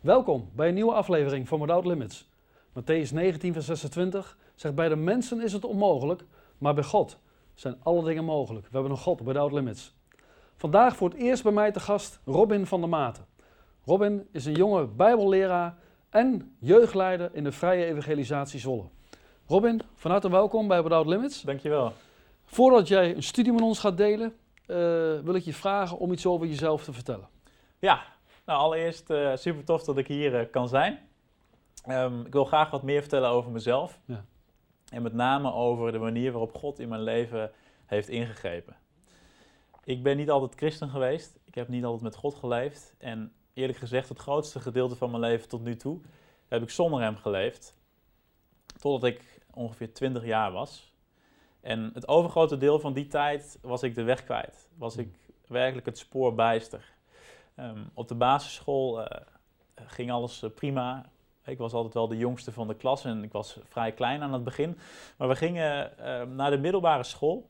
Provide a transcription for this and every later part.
Welkom bij een nieuwe aflevering van Without Limits. Matthäus 19, vers 26 zegt: Bij de mensen is het onmogelijk, maar bij God zijn alle dingen mogelijk. We hebben een God, Without Limits. Vandaag voor het eerst bij mij te gast Robin van der Maten. Robin is een jonge Bijbelleraar en jeugdleider in de Vrije Evangelisatie Zwolle. Robin, van harte welkom bij Without Limits. Dankjewel. Voordat jij een studie met ons gaat delen, uh, wil ik je vragen om iets over jezelf te vertellen. Ja, nou allereerst uh, super tof dat ik hier uh, kan zijn. Um, ik wil graag wat meer vertellen over mezelf. Ja. En met name over de manier waarop God in mijn leven heeft ingegrepen. Ik ben niet altijd christen geweest. Ik heb niet altijd met God geleefd. En eerlijk gezegd, het grootste gedeelte van mijn leven tot nu toe heb ik zonder hem geleefd. Totdat ik ongeveer 20 jaar was. En het overgrote deel van die tijd was ik de weg kwijt. Was ik werkelijk het spoor bijster. Um, op de basisschool uh, ging alles uh, prima. Ik was altijd wel de jongste van de klas en ik was vrij klein aan het begin. Maar we gingen uh, naar de middelbare school.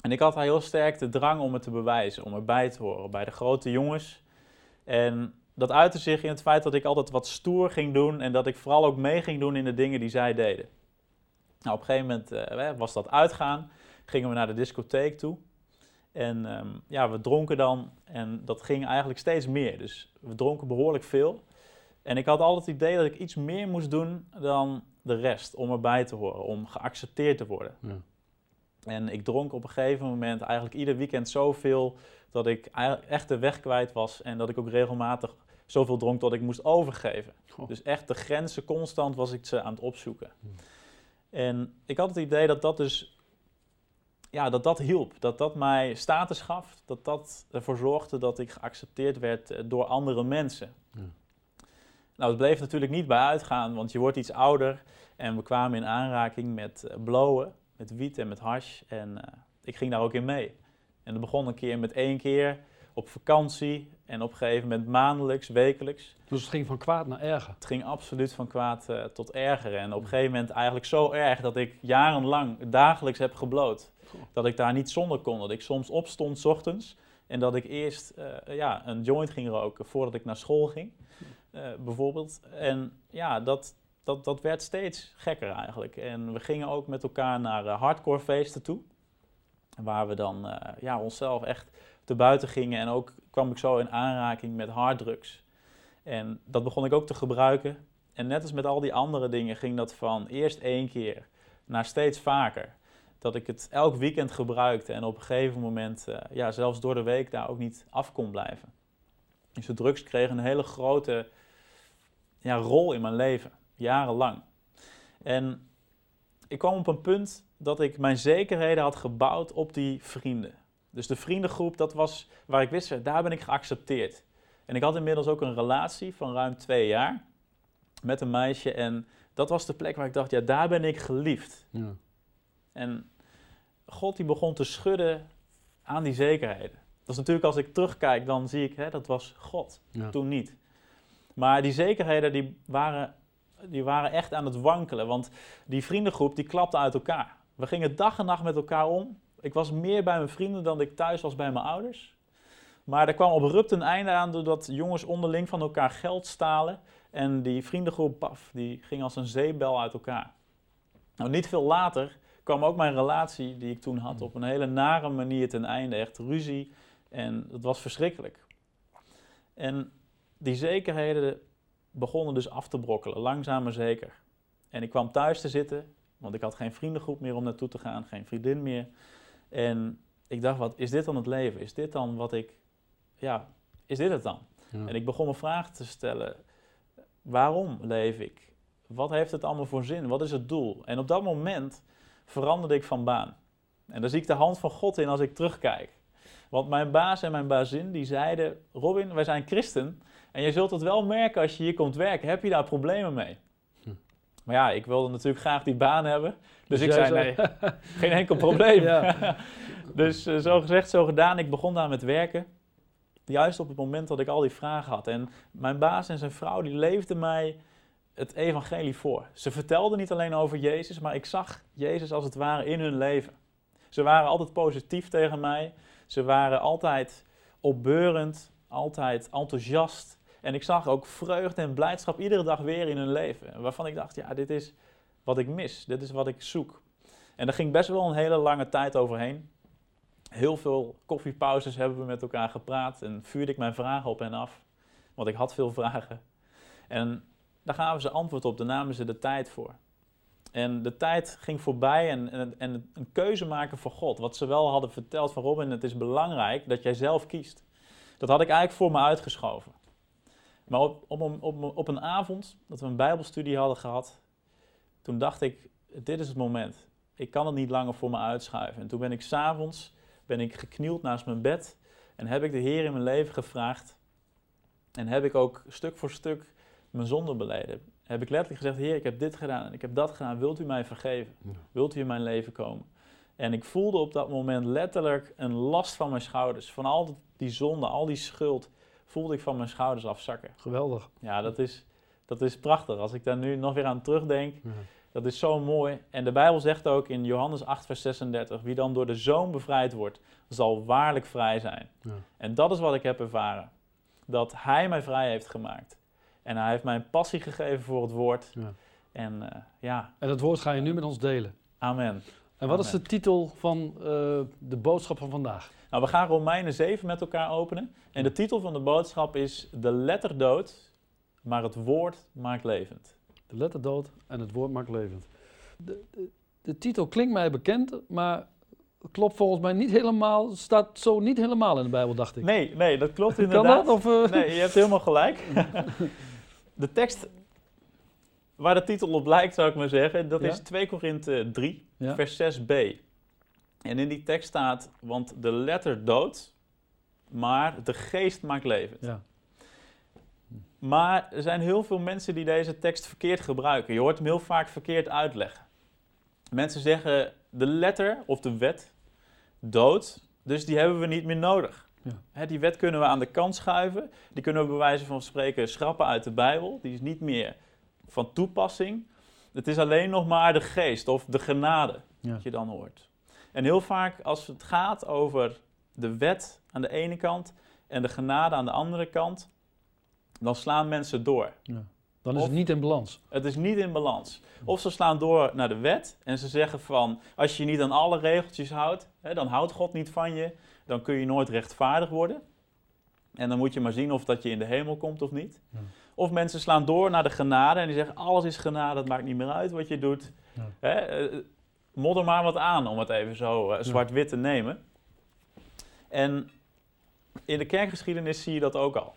En ik had heel sterk de drang om het te bewijzen, om erbij te horen bij de grote jongens. En dat uitte zich in het feit dat ik altijd wat stoer ging doen en dat ik vooral ook mee ging doen in de dingen die zij deden. Nou, op een gegeven moment uh, was dat uitgaan, gingen we naar de discotheek toe. En um, ja, we dronken dan en dat ging eigenlijk steeds meer. Dus we dronken behoorlijk veel. En ik had altijd het idee dat ik iets meer moest doen dan de rest om erbij te horen, om geaccepteerd te worden. Ja. En ik dronk op een gegeven moment eigenlijk ieder weekend zoveel dat ik echt de weg kwijt was en dat ik ook regelmatig zoveel dronk dat ik moest overgeven. Oh. Dus echt de grenzen constant was ik ze aan het opzoeken. Hmm. En ik had het idee dat dat dus, ja, dat dat hielp. Dat dat mij status gaf. Dat dat ervoor zorgde dat ik geaccepteerd werd eh, door andere mensen. Nou, het bleef natuurlijk niet bij uitgaan, want je wordt iets ouder. En we kwamen in aanraking met uh, blowen, met wiet en met hash. En uh, ik ging daar ook in mee. En dat begon een keer met één keer op vakantie en op een gegeven moment maandelijks, wekelijks. Dus het ging van kwaad naar erger? Het ging absoluut van kwaad uh, tot erger. En op een gegeven moment eigenlijk zo erg dat ik jarenlang dagelijks heb gebloot. Dat ik daar niet zonder kon. Dat ik soms opstond s ochtends en dat ik eerst uh, ja, een joint ging roken voordat ik naar school ging, uh, bijvoorbeeld. En ja, dat, dat, dat werd steeds gekker eigenlijk. En we gingen ook met elkaar naar hardcore feesten toe. Waar we dan ja, onszelf echt te buiten gingen. En ook kwam ik zo in aanraking met harddrugs. En dat begon ik ook te gebruiken. En net als met al die andere dingen ging dat van eerst één keer naar steeds vaker. Dat ik het elk weekend gebruikte en op een gegeven moment, uh, ja, zelfs door de week daar ook niet af kon blijven. Dus de drugs kregen een hele grote ja, rol in mijn leven, jarenlang. En ik kwam op een punt dat ik mijn zekerheden had gebouwd op die vrienden. Dus de vriendengroep, dat was waar ik wist, daar ben ik geaccepteerd. En ik had inmiddels ook een relatie van ruim twee jaar met een meisje. En dat was de plek waar ik dacht, ja, daar ben ik geliefd. Ja. En God die begon te schudden aan die zekerheden. Dat is natuurlijk als ik terugkijk, dan zie ik, hè, dat was God, toen niet. Maar die zekerheden die waren, die waren echt aan het wankelen, want die vriendengroep die klapte uit elkaar. We gingen dag en nacht met elkaar om. Ik was meer bij mijn vrienden dan ik thuis was bij mijn ouders. Maar er kwam abrupt een einde aan doordat jongens onderling van elkaar geld stalen. En die vriendengroep, paf, die ging als een zeebel uit elkaar. Nou, niet veel later kwam ook mijn relatie die ik toen had op een hele nare manier ten einde. Echt ruzie en dat was verschrikkelijk. En die zekerheden begonnen dus af te brokkelen, langzaam maar zeker. En ik kwam thuis te zitten, want ik had geen vriendengroep meer om naartoe te gaan, geen vriendin meer. En ik dacht, wat is dit dan het leven? Is dit dan wat ik, ja, is dit het dan? En ik begon me vragen te stellen, waarom leef ik? Wat heeft het allemaal voor zin? Wat is het doel? En op dat moment veranderde ik van baan. En daar zie ik de hand van God in als ik terugkijk. Want mijn baas en mijn bazin die zeiden, Robin, wij zijn christen en je zult het wel merken als je hier komt werken. Heb je daar problemen mee? Maar ja, ik wilde natuurlijk graag die baan hebben. Dus, dus ik zei, nee, geen enkel probleem. dus uh, zo gezegd, zo gedaan. Ik begon daar met werken. Juist op het moment dat ik al die vragen had. En mijn baas en zijn vrouw, die leefden mij het evangelie voor. Ze vertelden niet alleen over Jezus, maar ik zag Jezus als het ware in hun leven. Ze waren altijd positief tegen mij. Ze waren altijd opbeurend, altijd enthousiast. En ik zag ook vreugde en blijdschap iedere dag weer in hun leven. Waarvan ik dacht, ja, dit is wat ik mis. Dit is wat ik zoek. En daar ging best wel een hele lange tijd overheen. Heel veel koffiepauzes hebben we met elkaar gepraat en vuurde ik mijn vragen op en af. Want ik had veel vragen. En daar gaven ze antwoord op, daar namen ze de tijd voor. En de tijd ging voorbij en, en, en, een keuze maken voor God. Wat ze wel hadden verteld van Robin, het is belangrijk dat jij zelf kiest. Dat had ik eigenlijk voor me uitgeschoven. Maar op, op, op, op een avond dat we een bijbelstudie hadden gehad, toen dacht ik, dit is het moment. Ik kan het niet langer voor me uitschuiven. En toen ben ik s'avonds geknield naast mijn bed en heb ik de Heer in mijn leven gevraagd. En heb ik ook stuk voor stuk mijn zonde beleden. Heb ik letterlijk gezegd, Heer, ik heb dit gedaan en ik heb dat gedaan. Wilt u mij vergeven? Wilt u in mijn leven komen? En ik voelde op dat moment letterlijk een last van mijn schouders. Van al die zonde, al die schuld, voelde ik van mijn schouders afzakken. Geweldig. Ja, dat is, dat is prachtig. Als ik daar nu nog weer aan terugdenk, ja. dat is zo mooi. En de Bijbel zegt ook in Johannes 8, vers 36, wie dan door de Zoon bevrijd wordt, zal waarlijk vrij zijn. Ja. En dat is wat ik heb ervaren. Dat Hij mij vrij heeft gemaakt. En Hij heeft mij een passie gegeven voor het woord. Ja. En, uh, ja. en dat woord ga je nu met ons delen. Amen. En wat is de titel van uh, de boodschap van vandaag? Nou, we gaan Romeinen 7 met elkaar openen. En de titel van de boodschap is De letter dood, maar het woord maakt levend. De letter dood en het woord maakt levend. De, de, de titel klinkt mij bekend, maar klopt volgens mij niet helemaal, staat zo niet helemaal in de Bijbel, dacht ik. Nee, nee, dat klopt inderdaad. Kan dat? Of, uh... Nee, je hebt helemaal gelijk. de tekst waar de titel op lijkt, zou ik maar zeggen, dat is 2 Korinthe 3, ja? vers 6b. En in die tekst staat, want de letter dood, maar de geest maakt levend. Ja. Maar er zijn heel veel mensen die deze tekst verkeerd gebruiken. Je hoort hem heel vaak verkeerd uitleggen. Mensen zeggen de letter of de wet dood, dus die hebben we niet meer nodig. Ja. die wet kunnen we aan de kant schuiven. Die kunnen we bij wijze van spreken schrappen uit de Bijbel. Die is niet meer van toepassing. Het is alleen nog maar de geest of de genade ja. dat je dan hoort. En heel vaak als het gaat over de wet aan de ene kant en de genade aan de andere kant, dan slaan mensen door. Ja. Dan is het niet in balans. Het is niet in balans. Of ze slaan door naar de wet en ze zeggen van, als je niet aan alle regeltjes houdt, hè, dan houdt God niet van je, dan kun je nooit rechtvaardig worden. En dan moet je maar zien of dat je in de hemel komt of niet. Ja. Of mensen slaan door naar de genade en die zeggen, alles is genade, het maakt niet meer uit wat je doet. Ja. Hè, eh, modder maar wat aan, om het even zo uh, zwart-wit te nemen. En in de kerkgeschiedenis zie je dat ook al.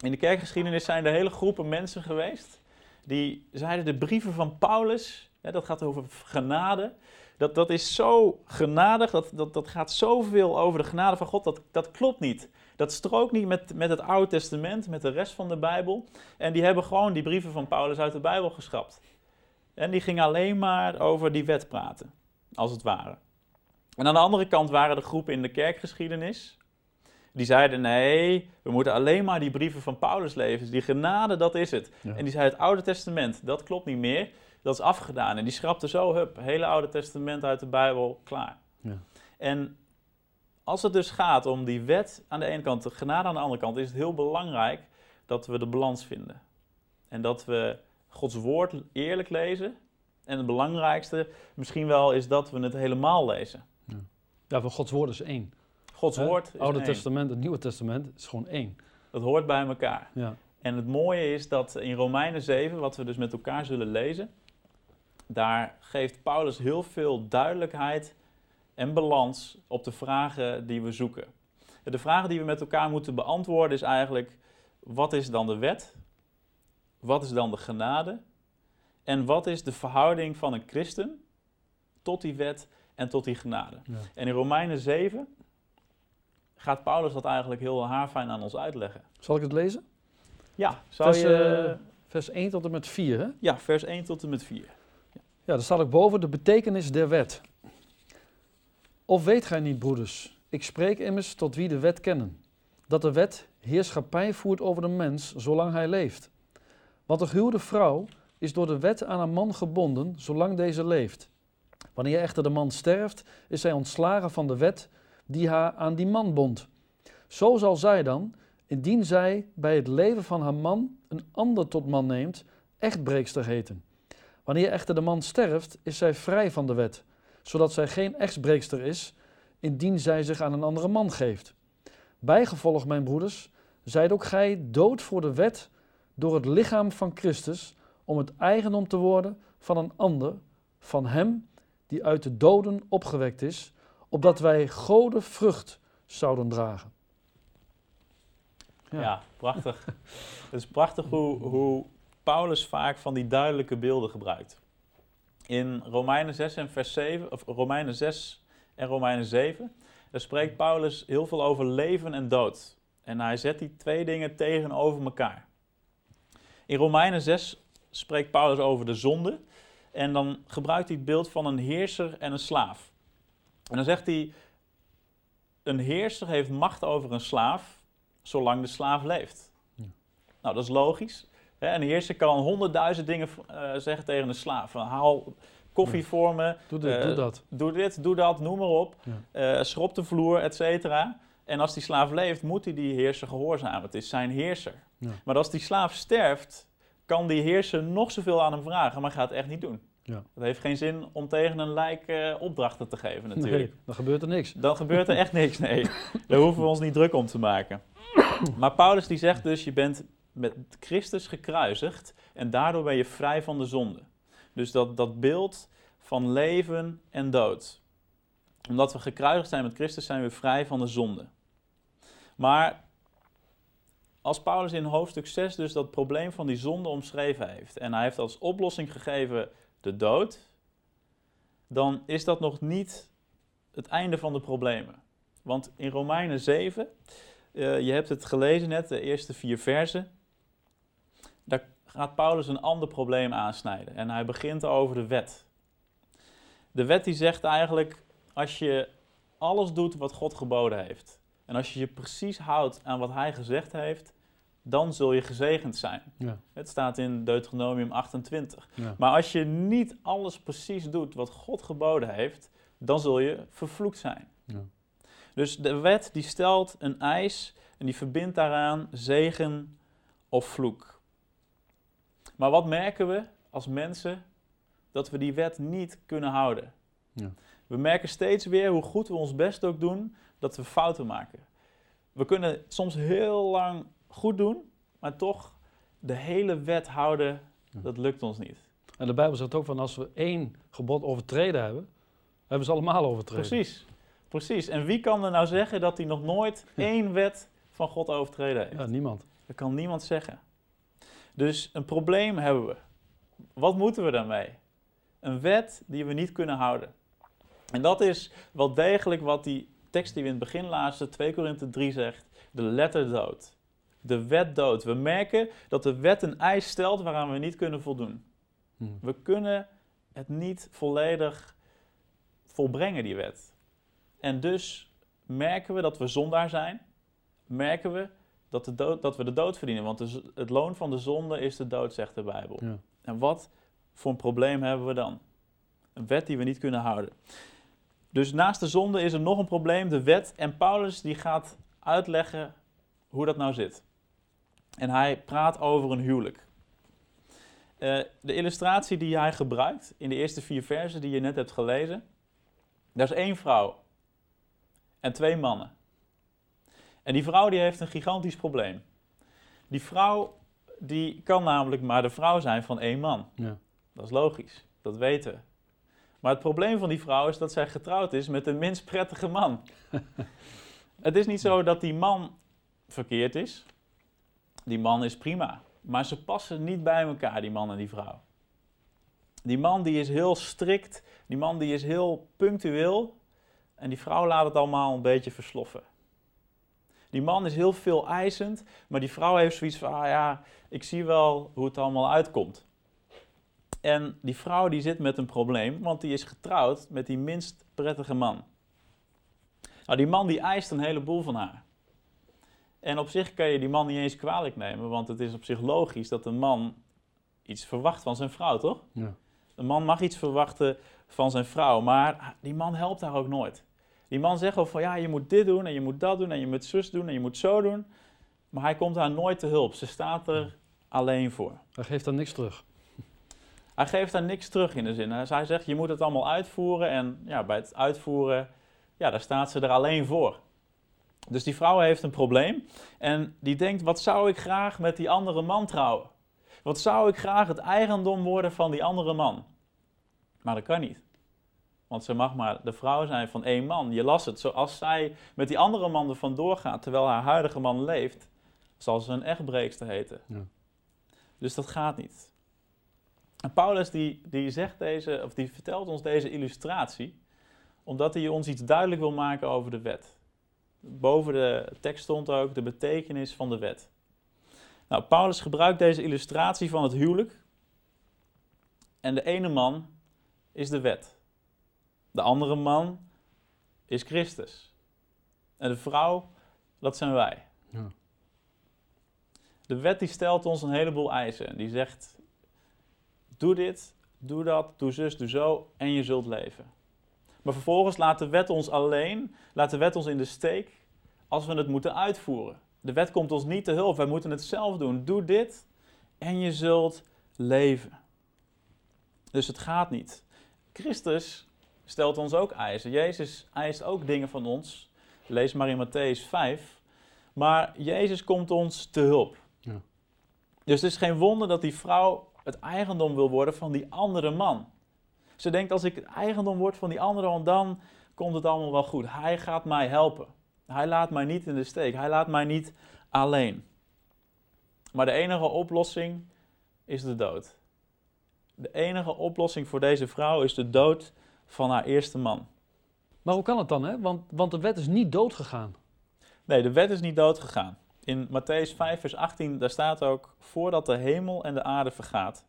In de kerkgeschiedenis zijn er hele groepen mensen geweest die zeiden de brieven van Paulus, hè, dat gaat over genade, dat, dat is zo genadig, dat, dat, dat gaat zoveel over de genade van God, dat, dat klopt niet. Dat strookt niet met, met het Oude Testament, met de rest van de Bijbel. En die hebben gewoon die brieven van Paulus uit de Bijbel geschrapt. En die ging alleen maar over die wet praten, als het ware. En aan de andere kant waren de groepen in de kerkgeschiedenis. Die zeiden: nee, we moeten alleen maar die brieven van Paulus lezen. Die genade, dat is het. En die zeiden: het Oude Testament, dat klopt niet meer. Dat is afgedaan. En die schrapte zo, hup, hele Oude Testament uit de Bijbel, klaar. Ja. En als het dus gaat om die wet aan de ene kant, de genade aan de andere kant, is het heel belangrijk dat we de balans vinden. En dat we Gods woord eerlijk lezen. En het belangrijkste misschien wel is dat we het helemaal lezen. Ja, ja van Gods woord is één. Gods woord is Oude Testament, het Nieuwe Testament is gewoon één. Dat hoort bij elkaar. Ja. En het mooie is dat in Romeinen 7, wat we dus met elkaar zullen lezen, daar geeft Paulus heel veel duidelijkheid en balans op de vragen die we zoeken. De vragen die we met elkaar moeten beantwoorden is eigenlijk: wat is dan de wet? Wat is dan de genade? En wat is de verhouding van een christen tot die wet en tot die genade? En in Romeinen 7 gaat Paulus dat eigenlijk heel haarfijn aan ons uitleggen. Zal ik het lezen? Ja, zou vers, je... Uh, vers 1 tot en met 4, hè? Ja, vers 1 tot en met 4. Ja, daar staat ook boven de betekenis der wet. Of weet gij niet, broeders, ik spreek immers tot wie de wet kennen, dat de wet heerschappij voert over de mens zolang hij leeft. Want de gehuwde vrouw is door de wet aan een man gebonden zolang deze leeft. Wanneer echter de man sterft, is zij ontslagen van de wet die haar aan die man bond. Zo zal zij dan, indien zij bij het leven van haar man een ander tot man neemt, echtbreekster heten. Wanneer echter de man sterft, is zij vrij van de wet, zodat zij geen echtbreekster is, indien zij zich aan een andere man geeft. Bijgevolg, mijn broeders, zijt ook gij dood voor de wet door het lichaam van Christus, om het eigendom te worden van een ander, van hem die uit de doden opgewekt is, opdat wij gode vrucht zouden dragen. Ja, prachtig. Het is prachtig hoe, hoe Paulus vaak van die duidelijke beelden gebruikt. In Romeinen 6 en vers 7, of Romeinen 6 en Romeinen 7, daar spreekt Paulus heel veel over leven en dood. En hij zet die twee dingen tegenover elkaar. In Romeinen 6 spreekt Paulus over de zonde. En dan gebruikt hij het beeld van een heerser en een slaaf. En dan zegt hij: Een heerser heeft macht over een slaaf, zolang de slaaf leeft. Ja. Nou, dat is logisch. Hè? Een heerser kan honderdduizend dingen uh, zeggen tegen een slaaf. Haal koffie voor me, Doe dit, eh, doe dat. doe dit, doe dat, noem maar op. Ja. Eh, schrop de vloer, et cetera. En als die slaaf leeft, moet hij die heerser gehoorzamen. Het is zijn heerser. Ja. Maar als die slaaf sterft, kan die heerser nog zoveel aan hem vragen, maar gaat het echt niet doen. Ja. Het heeft geen zin om tegen een lijk eh, opdrachten te geven natuurlijk. Nee, dan gebeurt er niks. Dan gebeurt er echt niks, nee. Daar hoeven we ons niet druk om te maken. Maar Paulus die zegt dus, je bent met Christus gekruisigd en daardoor ben je vrij van de zonde. Dus dat, dat beeld van leven en dood. Omdat we gekruisigd zijn met Christus zijn we vrij van de zonde. Maar als Paulus in hoofdstuk 6 dus dat probleem van die zonde omschreven heeft en hij heeft als oplossing gegeven de dood, dan is dat nog niet het einde van de problemen. Want in Romeinen 7, eh, je hebt het gelezen net, de eerste vier versen, daar gaat Paulus een ander probleem aansnijden. En hij begint over de wet. De wet die zegt eigenlijk, als je alles doet wat God geboden heeft, en als je je precies houdt aan wat hij gezegd heeft, dan zul je gezegend zijn. Ja. Het staat in Deuteronomium 28. Ja. Maar als je niet alles precies doet wat God geboden heeft, dan zul je vervloekt zijn. Ja. Dus de wet die stelt een eis en die verbindt daaraan zegen of vloek. Maar wat merken we als mensen? Dat we die wet niet kunnen houden. Ja. We merken steeds weer hoe goed we ons best ook doen, dat we fouten maken. We kunnen soms heel lang goed doen, maar toch de hele wet houden, dat lukt ons niet. En de Bijbel zegt ook van als we één gebod overtreden hebben, hebben ze allemaal overtreden. Precies, precies. En wie kan er nou zeggen dat hij nog nooit één wet van God overtreden heeft? Ja, niemand. Dat kan niemand zeggen. Dus een probleem hebben we. Wat moeten we daarmee? Een wet die we niet kunnen houden. En dat is wel degelijk wat die tekst die we in het begin lazen, 2 Korinthe 3 zegt. De letter dood. De wet dood. We merken dat de wet een eis stelt waaraan we niet kunnen voldoen. Hm. We kunnen het niet volledig volbrengen, die wet. En dus merken we dat we zondaar zijn. Merken we dat, de dood, dat we de dood verdienen. Want de het loon van de zonde is de dood, zegt de Bijbel. Ja. En wat voor een probleem hebben we dan? Een wet die we niet kunnen houden. Dus naast de zonde is er nog een probleem, de wet. En Paulus die gaat uitleggen hoe dat nou zit. En hij praat over een huwelijk. Eh, de illustratie die hij gebruikt in de eerste vier versen die je net hebt gelezen, daar is één vrouw en twee mannen. En die vrouw die heeft een gigantisch probleem. Die vrouw die kan namelijk maar de vrouw zijn van één man. Ja. Dat is logisch, dat weten we. Maar het probleem van die vrouw is dat zij getrouwd is met een minst prettige man. het is niet zo dat die man verkeerd is. Die man is prima. Maar ze passen niet bij elkaar, die man en die vrouw. Die man die is heel strikt, die man die is heel punctueel. En die vrouw laat het allemaal een beetje versloffen. Die man is heel veel eisend, maar die vrouw heeft zoiets van, ah ja, ik zie wel hoe het allemaal uitkomt. En die vrouw die zit met een probleem, want die is getrouwd met die minst prettige man. Nou, die man die eist een heleboel van haar. En op zich kan je die man niet eens kwalijk nemen, want het is op zich logisch dat een man iets verwacht van zijn vrouw, toch? Ja. Een man mag iets verwachten van zijn vrouw, maar die man helpt haar ook nooit. Die man zegt ook van ja, je moet dit doen en je moet dat doen en je moet zus doen en je moet zo doen. maar hij komt haar nooit te hulp. Ze staat er alleen voor. Hij geeft dan niks terug. Hij geeft daar niks terug in de zin. Hij zegt, je moet het allemaal uitvoeren. En ja, bij het uitvoeren, ja, daar staat ze er alleen voor. Dus die vrouw heeft een probleem. En die denkt, wat zou ik graag met die andere man trouwen? Wat zou ik graag het eigendom worden van die andere man? Maar dat kan niet. Want ze mag maar de vrouw zijn van één man. Je las het. Zoals zij met die andere man er vandoor gaat terwijl haar huidige man leeft, zal ze een echtbreekster heten. Ja. Dus dat gaat niet. En Paulus die, die, zegt deze, of die vertelt ons deze illustratie, omdat hij ons iets duidelijk wil maken over de wet. Boven de tekst stond ook de betekenis van de wet. Nou, Paulus gebruikt deze illustratie van het huwelijk. En de ene man is de wet. De andere man is Christus. En de vrouw, dat zijn wij. Ja. De wet die stelt ons een heleboel eisen. Die zegt, doe dit, doe dat, doe zus, doe zo en je zult leven. Maar vervolgens laat de wet ons alleen, laat de wet ons in de steek als we het moeten uitvoeren. De wet komt ons niet te hulp, wij moeten het zelf doen. Doe dit en je zult leven. Dus het gaat niet. Christus stelt ons ook eisen. Jezus eist ook dingen van ons. Lees maar in Matthäus 5. Maar Jezus komt ons te hulp. Ja. Dus het is geen wonder dat die vrouw het eigendom wil worden van die andere man. Ze denkt, als ik het eigendom word van die andere man, dan komt het allemaal wel goed. Hij gaat mij helpen. Hij laat mij niet in de steek. Hij laat mij niet alleen. Maar de enige oplossing is de dood. De enige oplossing voor deze vrouw is de dood van haar eerste man. Maar hoe kan het dan, hè? Want, want de wet is niet doodgegaan. Nee, de wet is niet doodgegaan. In Matthäus 5, vers 18, daar staat ook: Voordat de hemel en de aarde vergaat,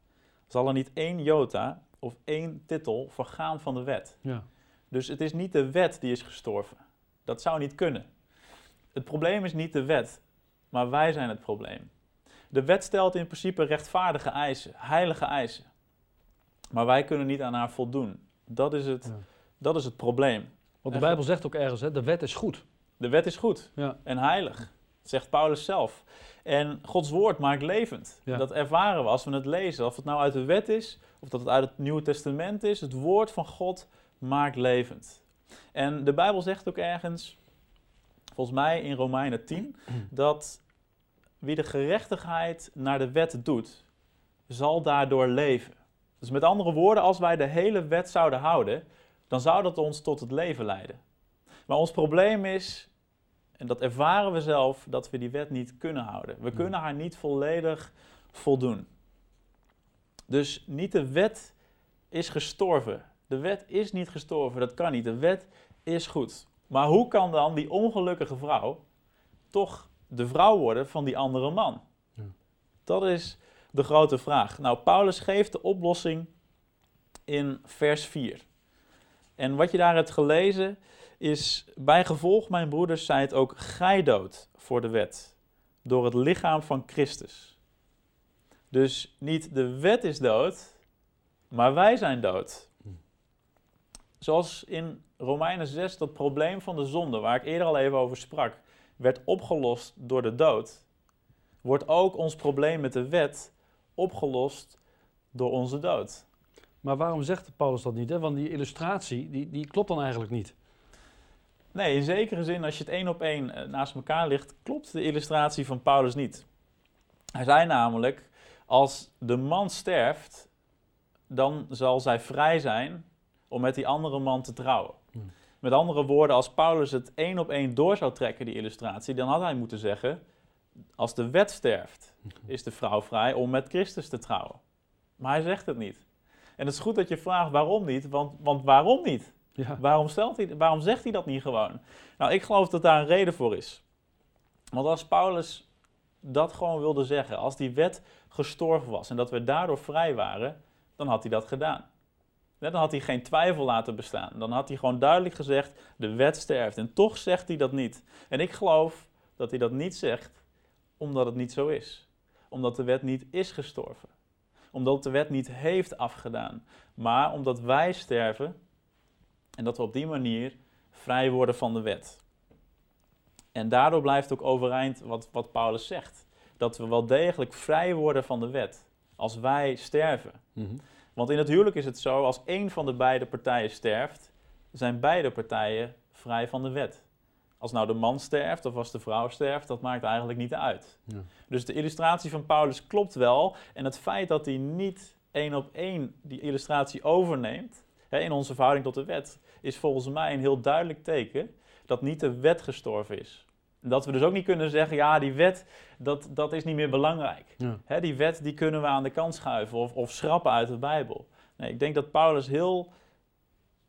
zal er niet één jota of één titel vergaan van de wet. Ja. Dus het is niet de wet die is gestorven. Dat zou niet kunnen. Het probleem is niet de wet, maar wij zijn het probleem. De wet stelt in principe rechtvaardige eisen, heilige eisen. Maar wij kunnen niet aan haar voldoen. Dat is het, dat is het probleem. Want de Bijbel zegt ook ergens, hè, de wet is goed. De wet is goed ja. en heilig, dat zegt Paulus zelf. En Gods woord maakt levend. Dat ervaren we als we het lezen. Of het nou uit de wet is, of dat het uit het Nieuwe Testament is. Het woord van God maakt levend. En de Bijbel zegt ook ergens, volgens mij in Romeinen 10, dat wie de gerechtigheid naar de wet doet, zal daardoor leven. Dus met andere woorden, als wij de hele wet zouden houden, dan zou dat ons tot het leven leiden. Maar ons probleem is, en dat ervaren we zelf, dat we die wet niet kunnen houden. We kunnen haar niet volledig voldoen. Dus niet de wet is gestorven. De wet is niet gestorven, dat kan niet. De wet is goed. Maar hoe kan dan die ongelukkige vrouw toch de vrouw worden van die andere man? Ja. Dat is de grote vraag. Nou, Paulus geeft de oplossing in vers 4. En wat je daar hebt gelezen is, bij gevolg, mijn broeders, zij het ook gij dood voor de wet, door het lichaam van Christus. Dus niet de wet is dood, maar wij zijn dood. Zoals in Romeinen 6 dat probleem van de zonde, waar ik eerder al even over sprak, werd opgelost door de dood, wordt ook ons probleem met de wet opgelost door onze dood. Maar waarom zegt Paulus dat niet? Hè? Want die illustratie, die, die klopt dan eigenlijk niet. Nee, in zekere zin, als je het één op één eh, naast elkaar ligt, klopt de illustratie van Paulus niet. Hij zei namelijk, als de man sterft, dan zal zij vrij zijn om met die andere man te trouwen. Hmm. Met andere woorden, als Paulus het één op één door zou trekken, die illustratie, dan had hij moeten zeggen, als de wet sterft, is de vrouw vrij om met Christus te trouwen. Maar hij zegt het niet. En het is goed dat je vraagt waarom niet, want, want waarom niet? Ja. Waarom, stelt hij, waarom zegt hij dat niet gewoon? Nou, ik geloof dat daar een reden voor is. Want als Paulus dat gewoon wilde zeggen, als die wet gestorven was en dat we daardoor vrij waren, dan had hij dat gedaan. Dan had hij geen twijfel laten bestaan. Dan had hij gewoon duidelijk gezegd, de wet sterft. En toch zegt hij dat niet. En ik geloof dat hij dat niet zegt, omdat het niet zo is. Omdat de wet niet is gestorven. Omdat de wet niet heeft afgedaan. Maar omdat wij sterven en dat we op die manier vrij worden van de wet. En daardoor blijft ook overeind wat, wat Paulus zegt. Dat we wel degelijk vrij worden van de wet als wij sterven. Mhm. Want in het huwelijk is het zo, als één van de beide partijen sterft, zijn beide partijen vrij van de wet. Als nou de man sterft of als de vrouw sterft, dat maakt eigenlijk niet uit. Ja. Dus de illustratie van Paulus klopt wel. En het feit dat hij niet één op één die illustratie overneemt hè, in onze verhouding tot de wet, is volgens mij een heel duidelijk teken dat niet de wet gestorven is. Dat we dus ook niet kunnen zeggen, ja, die wet, dat, dat is niet meer belangrijk. Ja. Hè, die wet die kunnen we aan de kant schuiven of, of schrappen uit de Bijbel. Nee, ik denk dat Paulus heel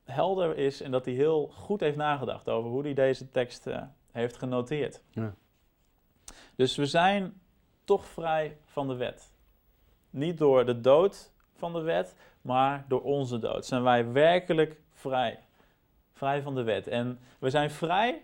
helder is en dat hij heel goed heeft nagedacht over hoe hij deze tekst eh, heeft genoteerd. Ja. Dus we zijn toch vrij van de wet. Niet door de dood van de wet, maar door onze dood. Zijn wij werkelijk vrij. Vrij van de wet. En we zijn vrij,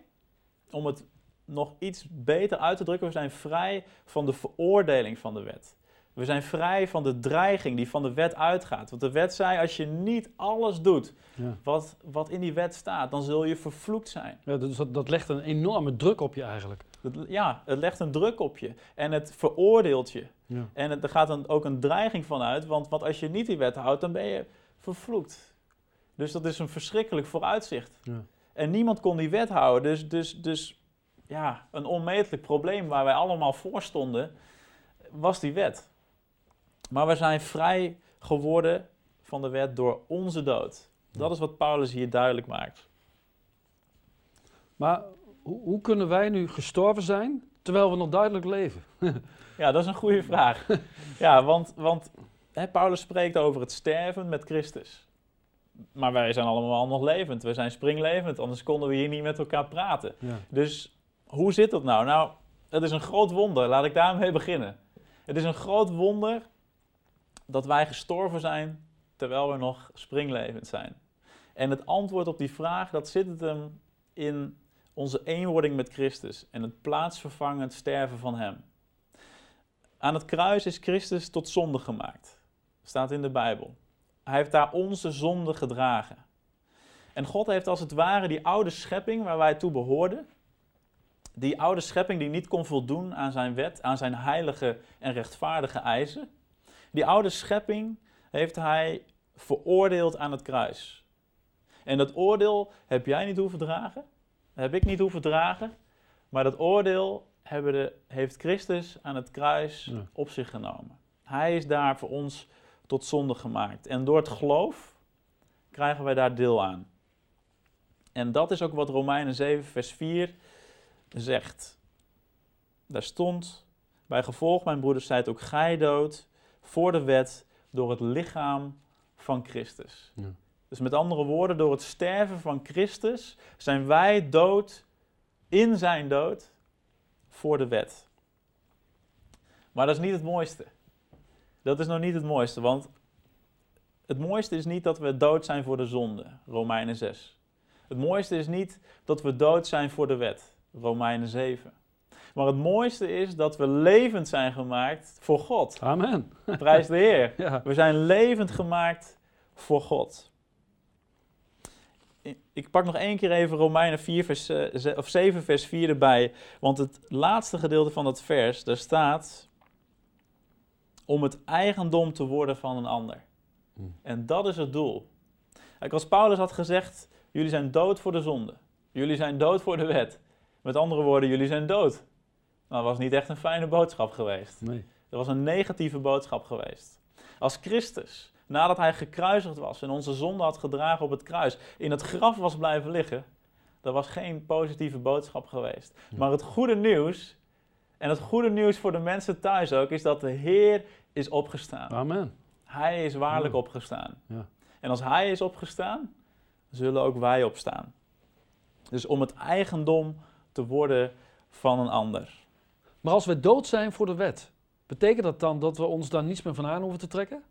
om het nog iets beter uit te drukken, we zijn vrij van de veroordeling van de wet. We zijn vrij van de dreiging die van de wet uitgaat. Want de wet zei, als je niet alles doet Ja. wat, wat in die wet staat, dan zul je vervloekt zijn. Ja, dus dat, dat legt een enorme druk op je eigenlijk. Dat- ja, het legt een druk op je en het veroordeelt je. Ja. En het, er gaat dan ook een dreiging van uit, want, want als je niet die wet houdt, dan ben je vervloekt. Dus dat is een verschrikkelijk vooruitzicht. Ja. En niemand kon die wet houden, dus, dus, dus ja, een onmetelijk probleem waar wij allemaal voor stonden, was die wet. Maar we zijn vrij geworden van de wet door onze dood. Dat is wat Paulus hier duidelijk maakt. Maar hoe, kunnen wij nu gestorven zijn terwijl we nog duidelijk leven? Ja, dat is een goede vraag. Ja, want, want hè, Paulus spreekt over het sterven met Christus. Maar wij zijn allemaal nog levend. We zijn springlevend, anders konden we hier niet met elkaar praten. Ja. Dus hoe zit dat nou? Nou, het is een groot wonder. Laat ik daarmee beginnen. Het is een groot wonder dat wij gestorven zijn terwijl we nog springlevend zijn. En het antwoord op die vraag, dat zit het hem in onze eenwording met Christus en het plaatsvervangend sterven van Hem. Aan het kruis is Christus tot zonde gemaakt. Staat in de Bijbel. Hij heeft daar onze zonde gedragen. En God heeft als het ware die oude schepping waar wij toe behoorden, die oude schepping die niet kon voldoen aan zijn wet, aan zijn heilige en rechtvaardige eisen, die oude schepping heeft hij veroordeeld aan het kruis. En dat oordeel heb jij niet hoeven dragen, heb ik niet hoeven dragen, maar dat oordeel hebben de, heeft Christus aan het kruis Ja. op zich genomen. Hij is daar voor ons tot zonde gemaakt. En door het geloof krijgen wij daar deel aan. En dat is ook wat Romeinen 7, vers 4 zegt. Daar stond, bij gevolg, mijn broeders, zijt ook gij dood voor de wet door het lichaam van Christus. Ja. Dus met andere woorden, door het sterven van Christus zijn wij dood in zijn dood voor de wet. Maar dat is niet het mooiste. Dat is nog niet het mooiste, want het mooiste is niet dat we dood zijn voor de zonde, Romeinen 6. Het mooiste is niet dat we dood zijn voor de wet, Romeinen 7. Maar het mooiste is dat we levend zijn gemaakt voor God. Amen. Prijs de Heer. Ja. We zijn levend gemaakt voor God. Ik pak nog één keer even Romeinen 4 vers, eh, of 7 vers 4 erbij. Want het laatste gedeelte van dat vers, daar staat... om het eigendom te worden van een ander. Hmm. En dat is het doel. Kijk, als Paulus had gezegd, jullie zijn dood voor de zonde. Jullie zijn dood voor de wet. Met andere woorden, jullie zijn dood. Nou, dat was niet echt een fijne boodschap geweest. Nee. Dat was een negatieve boodschap geweest. Als Christus, nadat hij gekruisigd was en onze zonde had gedragen op het kruis, in het graf was blijven liggen, dat was geen positieve boodschap geweest. Ja. Maar het goede nieuws, en het goede nieuws voor de mensen thuis ook, is dat de Heer is opgestaan. Amen. Hij is waarlijk opgestaan. Ja. En als Hij is opgestaan, zullen ook wij opstaan. Dus om het eigendom te worden van een ander. Maar als we dood zijn voor de wet, betekent dat dan dat we ons daar niets meer van aan hoeven te trekken?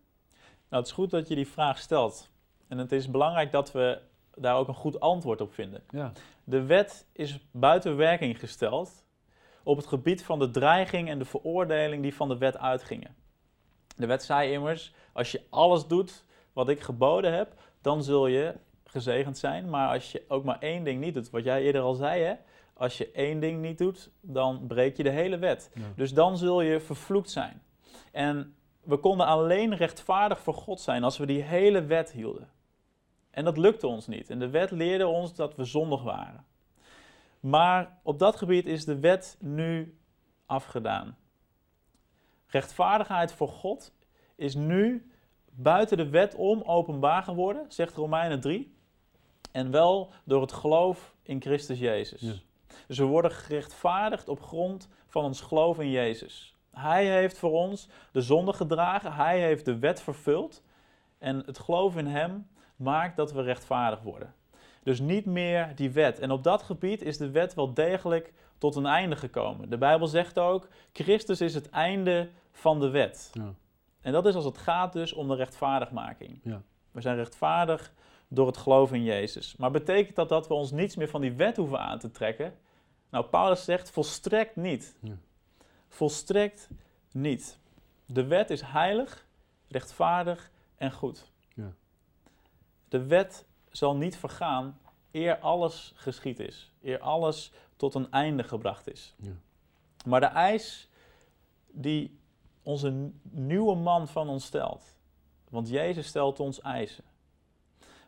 Nou, het is goed dat je die vraag stelt. En het is belangrijk dat we daar ook een goed antwoord op vinden. Ja. De wet is buiten werking gesteld op het gebied van de dreiging en de veroordeling die van de wet uitgingen. De wet zei immers, als je alles doet wat ik geboden heb, dan zul je gezegend zijn. Maar als je ook maar één ding niet doet, wat jij eerder al zei, hè? Als je één ding niet doet, dan breek je de hele wet. Ja. Dus dan zul je vervloekt zijn. En we konden alleen rechtvaardig voor God zijn als we die hele wet hielden. En dat lukte ons niet. En de wet leerde ons dat we zondig waren. Maar op dat gebied is de wet nu afgedaan. Rechtvaardigheid voor God is nu buiten de wet om openbaar geworden, zegt Romeinen 3. En wel door het geloof in Christus Jezus. Ja. Dus we worden gerechtvaardigd op grond van ons geloof in Jezus. Hij heeft voor ons de zonde gedragen, hij heeft de wet vervuld. En het geloof in hem maakt dat we rechtvaardig worden. Dus niet meer die wet. En op dat gebied is de wet wel degelijk tot een einde gekomen. De Bijbel zegt ook, Christus is het einde van de wet. Ja. En dat is als het gaat dus om de rechtvaardigmaking. Ja. We zijn rechtvaardig door het geloof in Jezus. Maar betekent dat dat we ons niets meer van die wet hoeven aan te trekken? Nou, Paulus zegt volstrekt niet. Ja. Volstrekt niet. De wet is heilig, rechtvaardig en goed. Ja. De wet zal niet vergaan eer alles geschied is. Eer alles tot een einde gebracht is. Ja. Maar de eis die onze nieuwe man van ons stelt. Want Jezus stelt ons eisen.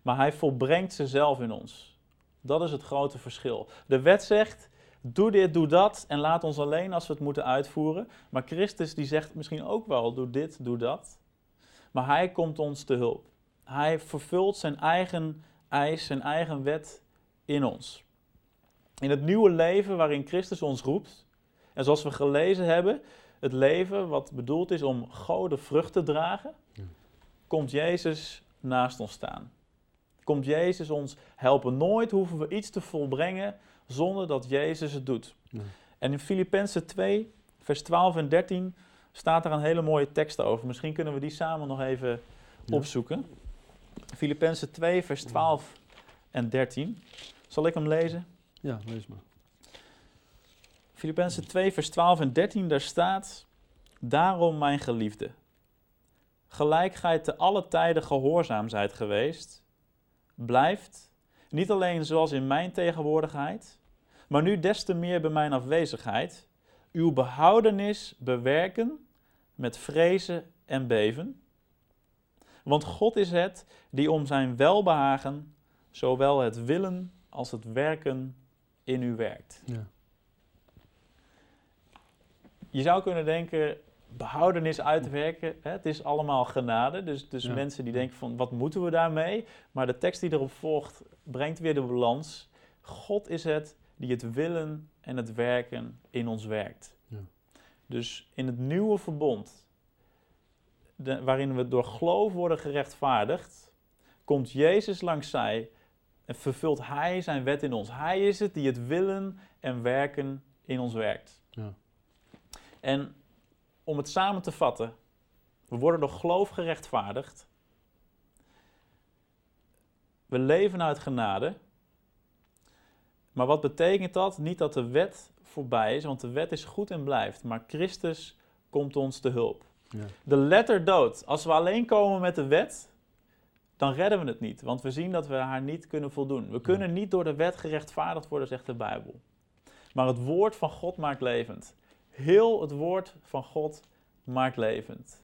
Maar hij volbrengt ze zelf in ons. Dat is het grote verschil. De wet zegt, doe dit, doe dat en laat ons alleen als we het moeten uitvoeren. Maar Christus die zegt misschien ook wel, doe dit, doe dat. Maar hij komt ons te hulp. Hij vervult zijn eigen eis, zijn eigen wet in ons. In het nieuwe leven waarin Christus ons roept, en zoals we gelezen hebben, het leven wat bedoeld is om goden vrucht te dragen, Ja. komt Jezus naast ons staan. Komt Jezus ons helpen. Nooit hoeven we iets te volbrengen zonder dat Jezus het doet. Ja. En in Filippenzen 2, vers 12 en 13 staat er een hele mooie tekst over. Misschien kunnen we die samen nog even Ja. opzoeken. Filippenzen 2, vers 12 en 13. Zal ik hem lezen? ja, lees maar. Filippenzen 2, vers 12 en 13, daar staat: Daarom, mijn geliefde, gelijk gij te alle tijden gehoorzaam zijt geweest, blijft, niet alleen zoals in mijn tegenwoordigheid, maar nu des te meer bij mijn afwezigheid, uw behoudenis bewerken met vrezen en beven. Want God is het die om zijn welbehagen zowel het willen als het werken in u werkt. Ja. Je zou kunnen denken, behoudenis uitwerken, hè, het is allemaal genade. Dus, dus Ja. mensen die denken van, wat moeten we daarmee? Maar de tekst die erop volgt, brengt weer de balans. God is het die het willen en het werken in ons werkt. Ja. Dus in het nieuwe verbond, de- waarin we door geloof worden gerechtvaardigd, komt Jezus langs zij en vervult Hij zijn wet in ons. Hij is het die het willen en werken in ons werkt. Ja. En om het samen te vatten, we worden door geloof gerechtvaardigd. We leven uit genade. Maar wat betekent dat? Niet dat de wet voorbij is, want de wet is goed en blijft. Maar Christus komt ons te hulp. Ja. De letter dood. Als we alleen komen met de wet, dan redden we het niet. Want we zien dat we haar niet kunnen voldoen. We kunnen niet door de wet gerechtvaardigd worden, zegt de Bijbel. Maar het woord van God maakt levend. Heel het woord van God maakt levend.